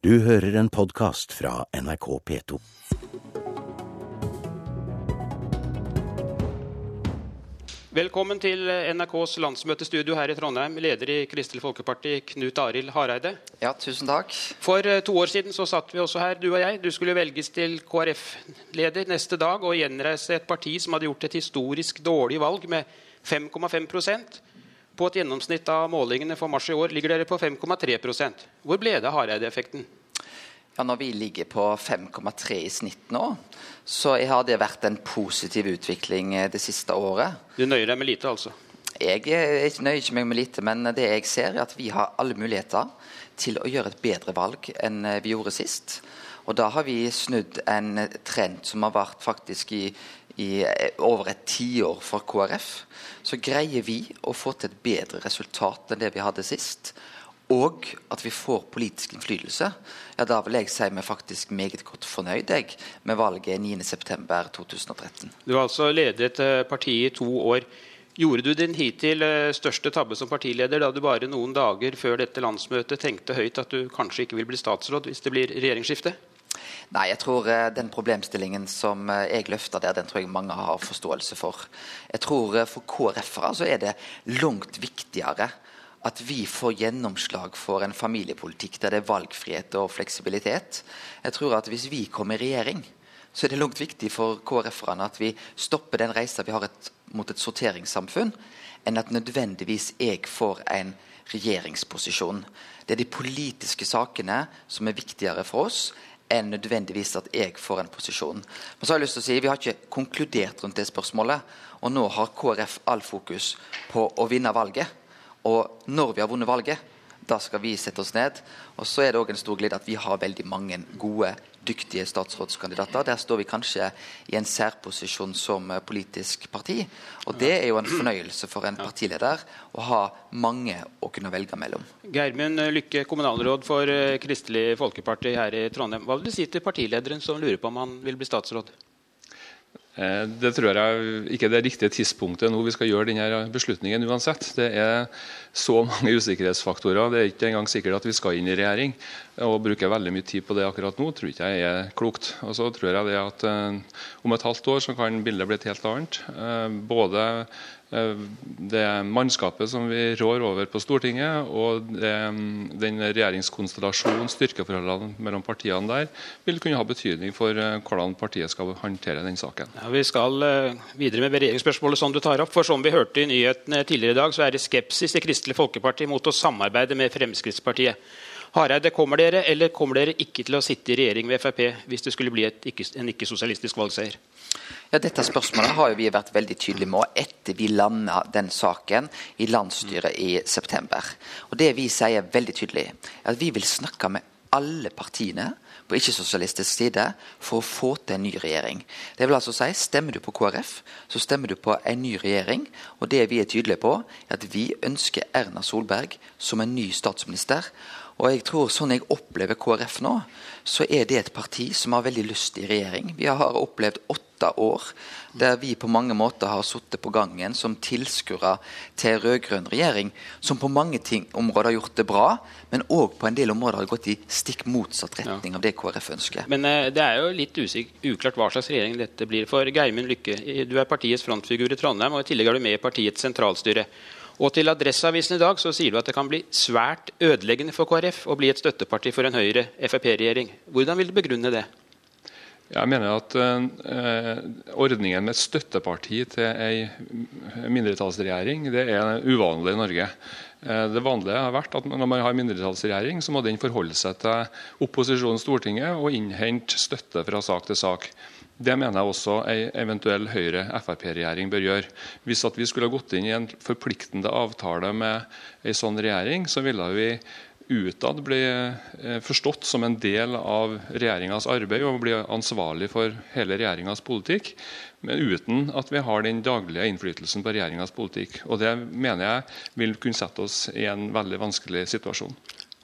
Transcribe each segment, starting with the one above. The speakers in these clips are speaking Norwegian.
Du hører en podkast fra NRK P2. Velkommen til NRKs landsmøtestudio her i Trondheim, leder i Kristelig Folkeparti, Knut Arild Hareide. Ja, tusen takk. For eh, to år siden så satt vi også her, du og jeg. Du skulle velges til KrF-leder neste dag og gjenreise et parti som hadde gjort et historisk dårlig valg med 5,5 På et gjennomsnitt av målingene for mars i år ligger dere på 5,3% Hvor ble det av Hareide-effekten? Ja, når vi ligger på 5,3 i snitt nå, så har det vært en positiv utvikling eh, det siste året. Du nøyer deg med lite, altså? Jeg eh, nøyer ikke meg med lite, men det jeg ser, er at vi har alle muligheter til å gjøre et bedre valg enn eh, vi gjorde sist. Og da har vi snudd en trend som har vært faktisk i, i over et tiår for KrF. Så greier vi å få til et bedre resultat enn det vi hadde sist og at vi får politisk innflytelse, ja, da vil jeg si meg faktisk meget godt fornøyd jeg, med valget 9.9.2013. Du har altså ledet eh, partiet i to år. Gjorde du din hittil eh, største tabbe som partileder da du bare noen dager før dette landsmøtet tenkte høyt at du kanskje ikke vil bli statsråd hvis det blir regjeringsskifte? Nei, jeg tror eh, den problemstillingen som jeg løfter der, den tror jeg mange har forståelse for. Jeg tror For KrF-ere så er det langt viktigere at vi får gjennomslag for en familiepolitikk der det er valgfrihet og fleksibilitet. Jeg tror at Hvis vi kommer i regjering, så er det langt viktig for KrF-erne at vi stopper den reisa vi har et, mot et sorteringssamfunn, enn at nødvendigvis jeg får en regjeringsposisjon. Det er de politiske sakene som er viktigere for oss enn nødvendigvis at jeg får en posisjon. Men så har jeg lyst til å si, Vi har ikke konkludert rundt det spørsmålet. Og nå har KrF all fokus på å vinne valget. Og når vi har vunnet valget, da skal vi sette oss ned. Og så er det òg en stor glede at vi har veldig mange gode, dyktige statsrådskandidater. Der står vi kanskje i en særposisjon som politisk parti. Og det er jo en fornøyelse for en partileder å ha mange å kunne velge mellom. Geirmund Lykke, kommunalråd for eh, Kristelig Folkeparti her i Trondheim. Hva vil du si til partilederen som lurer på om han vil bli statsråd? Eh, det tror jeg ikke er det riktige tidspunktet nå vi skal gjøre denne beslutningen uansett. Det er så mange usikkerhetsfaktorer. Det er ikke engang sikkert at vi skal inn i regjering. Å bruke veldig mye tid på det akkurat nå tror ikke jeg er klokt. Og så tror jeg det at eh, Om et halvt år så kan bildet bli et helt annet. Eh, både det mannskapet som vi rår over på Stortinget, og det, den regjeringskonstellasjonen, styrkeforholdene mellom partiene der, vil kunne ha betydning for eh, hvordan partiet skal håndtere den saken. Ja, vi skal eh, videre med regjeringsspørsmålet som du tar opp. For som vi hørte i nyhetene tidligere i dag, så er det skepsis i Kristelig Folkeparti mot å samarbeide med Fremskrittspartiet. Hareide, kommer dere eller kommer dere ikke til å sitte i regjering med Frp hvis det skulle bli ikke, en ikke-sosialistisk valgseier? Ja, Dette spørsmålet har vi vært veldig tydelige med etter vi landa den saken i landsstyret i september. Og Det vi sier veldig tydelig, er at vi vil snakke med alle partiene på ikke-sosialistisk side for å få til en ny regjering. Det vil altså si, Stemmer du på KrF, så stemmer du på en ny regjering. Og det vi er tydelige på, er at vi ønsker Erna Solberg som en ny statsminister. Og jeg tror Sånn jeg opplever KrF nå, så er det et parti som har veldig lyst i regjering. Vi har opplevd åtte år der vi på mange måter har sittet på gangen som tilskuere til rød-grønn regjering, som på mange ting, områder har gjort det bra, men òg på en del områder har gått i stikk motsatt retning av det KrF ønsker. Men uh, det er jo litt uklart hva slags regjering dette blir. For Geirmund Lykke, du er partiets frontfigur i Trondheim, og i tillegg er du med i partiets sentralstyre. Og til Adresseavisen i dag så sier du at det kan bli svært ødeleggende for KrF å bli et støtteparti for en Høyre-Frp-regjering. Hvordan vil du begrunne det? Jeg mener at eh, ordningen med støtteparti til en mindretallsregjering det er uvanlig i Norge. Eh, det vanlige har vært at når man har mindretallsregjering, så må den forholde seg til opposisjonen Stortinget og innhente støtte fra sak til sak. Det mener jeg også en eventuell Høyre-Frp-regjering bør gjøre. Hvis vi skulle gått inn i en forpliktende avtale med en sånn regjering, så ville vi utad bli eh, forstått som en del av regjeringas arbeid og bli ansvarlig for hele regjeringas politikk, men uten at vi har den daglige innflytelsen på regjeringas politikk. Og Det mener jeg vil kunne sette oss i en veldig vanskelig situasjon.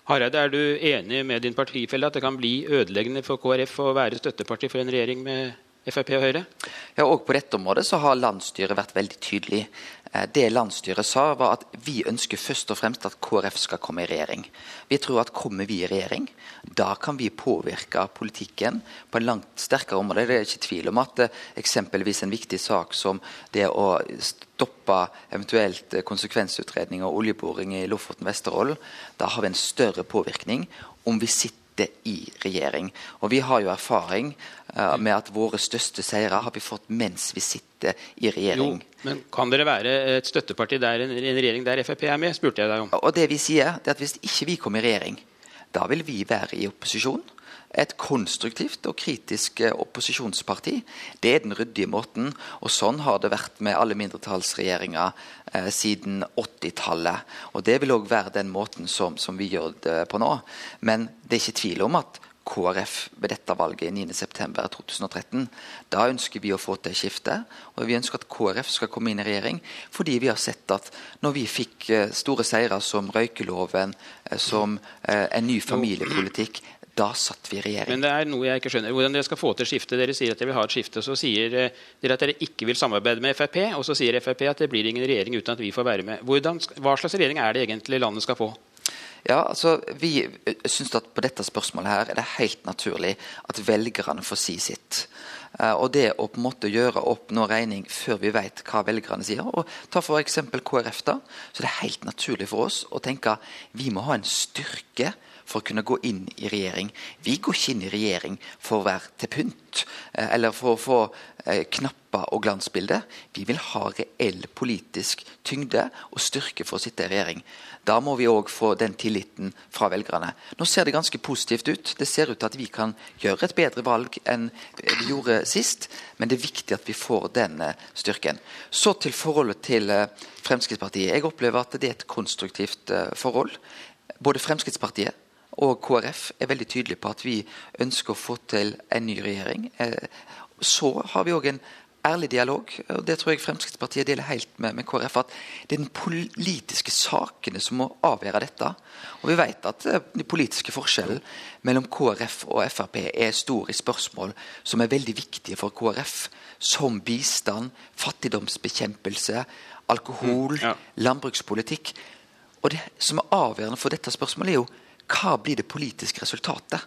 Hareide, er du enig med din partifelle at det kan bli ødeleggende for KrF å være støtteparti for en regjering med Frp og Høyre? Ja, og På dette området så har landsstyret vært veldig tydelig. Eh, det landsstyret sa, var at vi ønsker først og fremst at KrF skal komme i regjering. Vi tror at kommer vi i regjering, da kan vi påvirke politikken på en langt sterkere område. Det er ikke tvil om at eh, eksempelvis en viktig sak som det å stoppe eventuelt konsekvensutredning av oljeboring i Lofoten Vesterålen, da har vi en større påvirkning om vi sitter i regjering. Og Vi har jo erfaring uh, med at våre største seire har vi fått mens vi sitter i regjering. Jo, men Kan dere være et støtteparti der en, en regjering der Frp er med? spurte jeg deg om. Og det vi sier, det er at Hvis ikke vi kommer i regjering, da vil vi være i opposisjon et konstruktivt og kritisk eh, opposisjonsparti. Det er den ryddige måten. Og sånn har det vært med alle mindretallsregjeringer eh, siden 80-tallet. Og det vil òg være den måten som, som, vi gjør det på nå. Men det er ikke tvil om at KrF ved dette valget 9.9.2013. Da ønsker vi å få til skifte. Og vi ønsker at KrF skal komme inn i regjering. Fordi vi har sett at når vi fikk eh, store seirer som røykeloven, eh, som en ny familiepolitikk, da satt vi i regjering. Men det er noe jeg ikke skjønner. Hvordan dere skal få til skifte? Dere sier at dere vil ha et skifte. Så sier eh, dere at dere ikke vil samarbeide med Frp, og så sier Frp at det blir ingen regjering uten at vi får være med. Hvordan, hva slags regjering er det egentlig landet skal få? Ja, altså, Vi eh, syns at på dette spørsmålet her er det helt naturlig at velgerne får si sitt. Uh, og det å på en måte gjøre opp noe regning før vi vet hva velgerne sier og Ta for eksempel KrF. da, så det er helt naturlig for oss å tenke vi må ha en styrke for å kunne gå inn i regjering. Vi går ikke inn i regjering for å være til pynt eh, eller for å få eh, knapper og glansbilder. Vi vil ha reell politisk tyngde og styrke for å sitte i regjering. Da må vi òg få den tilliten fra velgerne. Nå ser det ganske positivt ut. Det ser ut til at vi kan gjøre et bedre valg enn vi gjorde sist, men det er viktig at vi får den eh, styrken. Så til forholdet til Fremskrittspartiet. Jeg opplever at det er et konstruktivt forhold. Både Fremskrittspartiet og KrF er veldig tydelige på at vi ønsker å få til en ny regjering. Eh, så har vi òg en ærlig dialog, og det tror jeg Fremskrittspartiet deler helt med, med, KrF. At det er den politiske sakene som må avgjøre dette. Og vi vet at eh, den politiske forskjellen mellom KrF og Frp er stor i spørsmål som er veldig viktige for KrF, som bistand, fattigdomsbekjempelse, alkohol, mm, ja. landbrukspolitikk. Og det som er avgjørende for dette spørsmålet, er jo hva blir det politiske resultatet?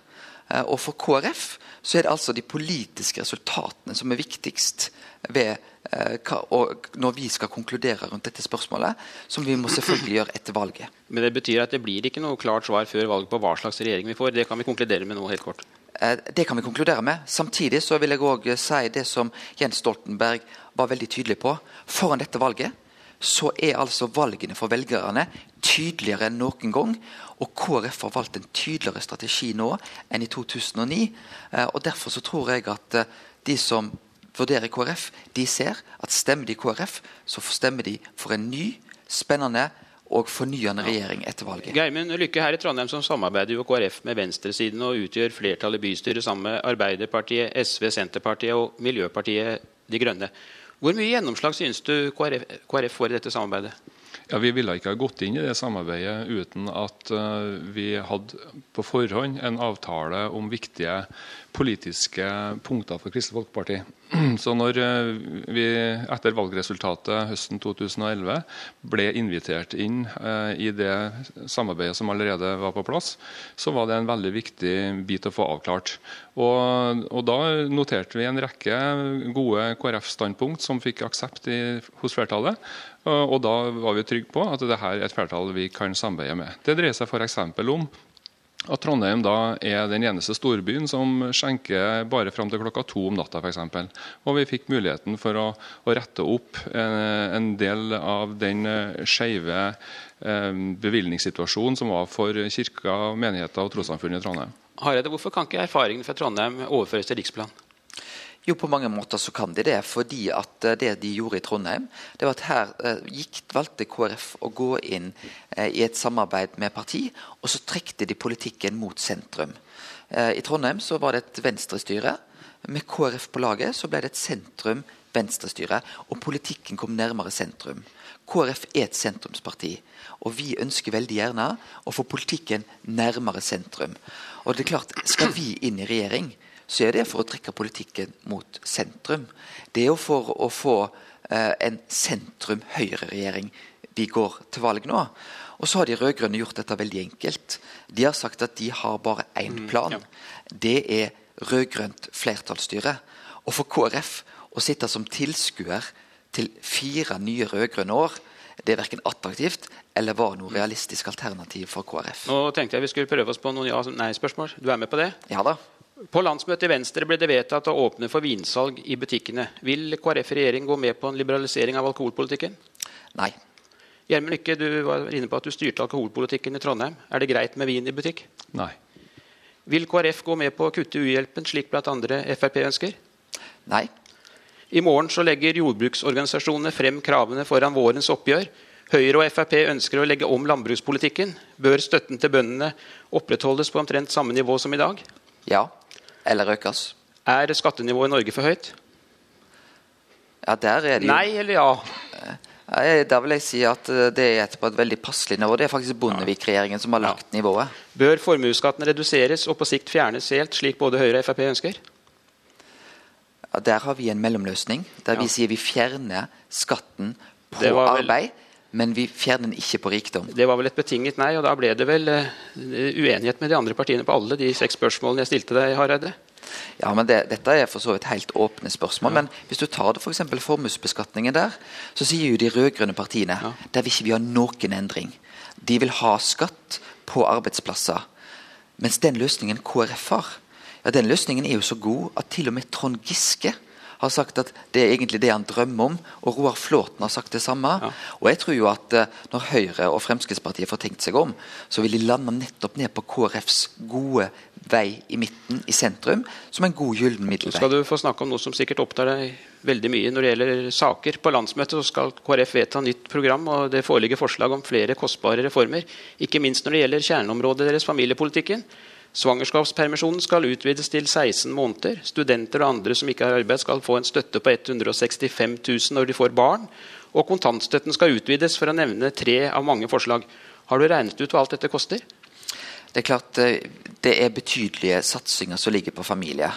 Eh, og For KrF så er det altså de politiske resultatene som er viktigst ved, hva, og når vi skal konkludere rundt dette spørsmålet, som vi må selvfølgelig gjøre etter valget. Men det betyr at det blir ikke noe klart svar før valget på hva slags regjering vi får? Det kan vi konkludere med nå helt kort? Eh, det kan vi konkludere med. Samtidig så vil jeg òg si det som Jens Stoltenberg var veldig tydelig på. Foran dette valget så er altså valgene for velgerne tydeligere enn noen gang. Og KrF har valgt en tydeligere strategi nå enn i 2009. Eh, og Derfor så tror jeg at eh, de som vurderer KrF, de ser at stemmer de KrF, så stemmer de for en ny, spennende og fornyende regjering etter valget. Geimund Lykke her i Trondheim som samarbeider jo KrF med venstresiden og utgjør flertallet i bystyret sammen med Arbeiderpartiet, SV, Senterpartiet og Miljøpartiet De Grønne. Hvor mye gjennomslag synes du KrF, KrF får i dette samarbeidet? Ja, Vi ville ikke ha gått inn i det samarbeidet uten at uh, vi hadde på forhånd en avtale om viktige politiske punkter for Kristelig Folkeparti. Så når eh, vi etter valgresultatet høsten 2011 ble invitert inn eh, i det samarbeidet som allerede var på plass, så var det en veldig viktig bit å få avklart. Og, og da noterte vi en rekke gode KrF-standpunkt som fikk aksept i, hos flertallet. Og da var vi trygge på at dette er et flertall vi kan samarbeide med. Det dreier seg f.eks. om at Trondheim da er den eneste storbyen som skjenker bare fram til klokka to om natta f.eks. Og vi fikk muligheten for å, å rette opp en, en, del av den eh, skeive eh, bevilgningssituasjonen som var for kirka, menigheter og trossamfunn i Trondheim. Hareide, hvorfor kan ikke erfaringene fra Trondheim overføres til Riksplan? Jo, på mange måter så kan de det. Fordi at eh, det de gjorde i Trondheim, det var at her eh, gikk, valgte KrF å gå inn eh, i et samarbeid med parti, og så trekte de politikken mot sentrum. I Trondheim så var det et venstrestyre. Med KrF på laget så ble det et sentrum-venstrestyre, og politikken kom nærmere sentrum. KrF er et sentrumsparti, og vi ønsker veldig gjerne å få politikken nærmere sentrum. Og det er klart, Skal vi inn i regjering, så er det for å trekke politikken mot sentrum. Det er jo for å få eh, en sentrum-høyre-regjering vi går til valg nå. Og så har de rød-grønne gjort dette veldig enkelt. De har sagt at de har bare én Mm, plan. Det er rød-grønt flertallsstyre. Og for KrF å sitte som tilskuer til fire nye rød-grønne år, det er verken attraktivt eller var noe realistisk alternativ for KrF. Nå tenkte jeg vi skulle prøve oss på noen ja-nei-spørsmål. Du er med på det? Ja da. På landsmøtet i Venstre ble det vedtatt å åpne for vinsalg i butikkene. Vil KrF i regjering gå med på en liberalisering av alkoholpolitikken? Nei. Gjermund Lykke, du var inne på at du styrte alkoholpolitikken i Trondheim. Er det greit med vin i butikk? Nei. Vil KrF gå med på å kutte uhjelpen, slik blant andre Frp ønsker? Nei. I morgen så legger jordbruksorganisasjonene frem kravene foran vårens oppgjør. Høyre og Frp ønsker å legge om landbrukspolitikken. Bør støtten til bøndene opprettholdes på omtrent samme nivå som i dag? Ja. Eller økes. Er skattenivået i Norge for høyt? Ja, der er det jo Nei eller ja? Da vil jeg si at eh, det er på et veldig passelig nivå. Det er faktisk Bondevik-regjeringen som har lagt nivået. Bør formuesskatten reduseres og på sikt fjernes helt, slik både Høyre og Frp ønsker? Ja, der har vi en mellomløsning. Der Ja. vi sier vi fjerner skatten på arbeid, men vi fjerner den ikke på rikdom. Det var vel et betinget nei, og da ble det vel eh, uenighet med de andre partiene på alle de seks spørsmålene jeg stilte deg, Hareide? Ja, men det, Dette er for så vidt helt åpne spørsmål. Men hvis du tar det f.eks. For formuesbeskatningen der, så sier jo de rød-grønne partiene Ja. der vil ikke vi ha noen endring. De vil ha skatt på arbeidsplasser. Mens den løsningen KrF har, ja, den løsningen er jo så god at til og med Trond Giske har sagt at det er egentlig det han drømmer om. Og Roar Flåten har sagt det samme. Ja. Og jeg tror jo at eh, når Høyre og Fremskrittspartiet får tenkt seg om, så vil de lande nettopp ned på KrFs gode vei i midten, i sentrum, som en god gyllen Så middelvei. skal du få snakke om noe som sikkert opptar deg veldig mye når det gjelder saker. På landsmøtet så skal KrF vedta nytt program, og det foreligger forslag om flere kostbare reformer. Ikke minst når det gjelder kjerneområdet deres, familiepolitikken. Svangerskapspermisjonen skal utvides til 16 måneder. Studenter og andre som ikke har arbeid, skal få en støtte på 165 000 når de får barn. Og kontantstøtten skal utvides, for å nevne tre av mange forslag. Har du regnet ut hva alt dette koster? Det er klart eh, det er betydelige satsinger som ligger på familie.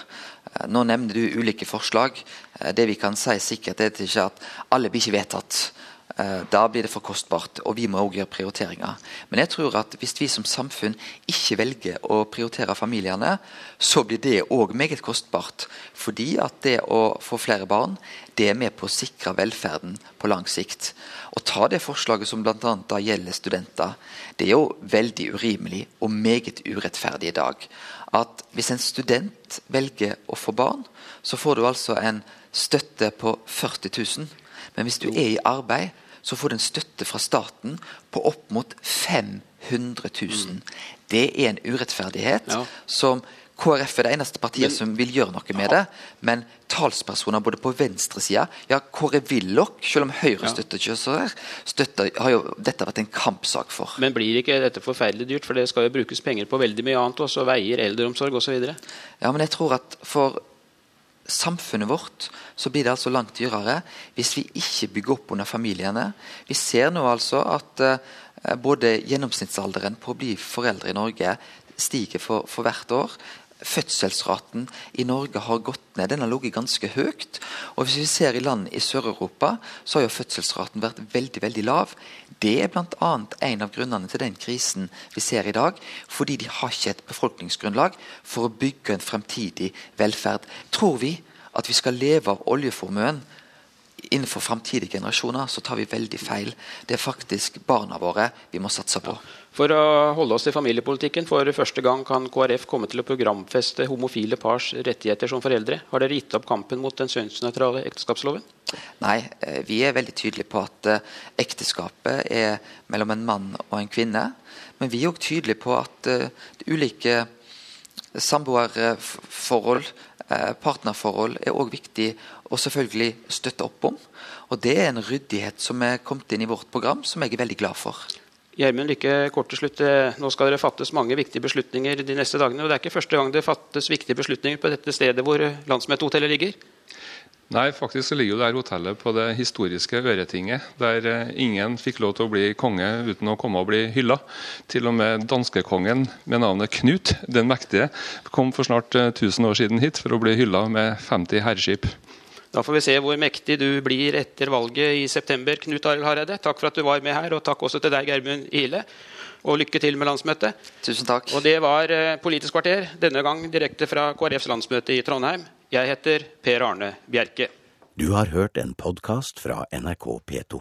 Eh, Nå nevner du ulike forslag. Eh, Det vi kan si sikkert er at alle blir ikke vedtatt. Eh, Da blir det for kostbart, og vi må også gjøre prioriteringer. Men jeg tror at hvis vi som samfunn ikke velger å prioritere familiene, så blir det òg meget kostbart. Fordi at det å få flere barn, det er med på å sikre velferden på lang sikt. Å ta det forslaget som bl.a. da gjelder studenter, det er jo veldig urimelig og meget urettferdig i dag. At hvis en student velger å få barn, så får du altså en støtte på 40 000. Men hvis du er i arbeid, så får du en støtte fra staten på opp mot 500 000. Det er en urettferdighet Ja. som KrF er det eneste partiet Men- som vil gjøre noe med det. Men talspersoner både på venstresida Ja, Kåre Willoch, selv om Høyre Ja. støtter ikke så der, støtter, har jo dette vært en kampsak for. Men blir ikke dette forferdelig dyrt? For det skal jo brukes penger på veldig mye annet, også veier, eldreomsorg osv. Ja, men jeg tror at for samfunnet vårt så blir det altså langt dyrere hvis vi ikke bygger opp under familiene. Vi ser nå altså at eh, både gjennomsnittsalderen på å bli foreldre i Norge stiger for, for hvert år. Fødselsraten i Norge har gått ned. Den har ligget ganske høyt. Og hvis vi ser i land i Sør-Europa, så har jo fødselsraten vært veldig veldig lav. Det er bl.a. en av grunnene til den krisen vi ser i dag. Fordi de har ikke et befolkningsgrunnlag for å bygge en fremtidig velferd. Tror vi at vi skal leve av oljeformuen innenfor fremtidige generasjoner, så tar vi veldig feil. Det er faktisk barna våre vi må satse på. For å holde oss til familiepolitikken, for første gang kan KrF komme til å programfeste homofile pars rettigheter som foreldre. Har dere gitt opp kampen mot den kjønnsnøytrale ekteskapsloven? Nei, eh, vi er veldig tydelige på at eh, ekteskapet er mellom en mann og en kvinne. Men vi er òg tydelige på at eh, ulike samboerforhold, partnerforhold, er òg viktig å selvfølgelig støtte opp om. Og det er en ryddighet som er kommet inn i vårt program, som jeg er veldig glad for. Gjermund Lykke, kort til slutt. eh, Nå skal dere fattes mange viktige beslutninger de neste dagene. og Det er ikke første gang det fattes viktige beslutninger på dette stedet hvor eh, landsmøtehotellet ligger. Nei, faktisk så ligger jo det her hotellet på det historiske Øretinget, der eh, ingen fikk lov til å bli konge uten å komme og bli hylla. Til og med danskekongen med navnet Knut den mektige kom for snart 1000 år siden hit for å bli hylla med 50 herreskip. Da får vi se hvor mektig du blir etter valget i september. Knut Arild Hareide, takk for at du var med her, og takk også til deg, Geirmund Ile. Og lykke til med landsmøtet. Tusen takk. Og det var eh, Politisk kvarter, denne gang direkte fra KrFs landsmøte i Trondheim. Jeg heter Per Arne Bjerke. Du har hørt en podkast fra NRK P2.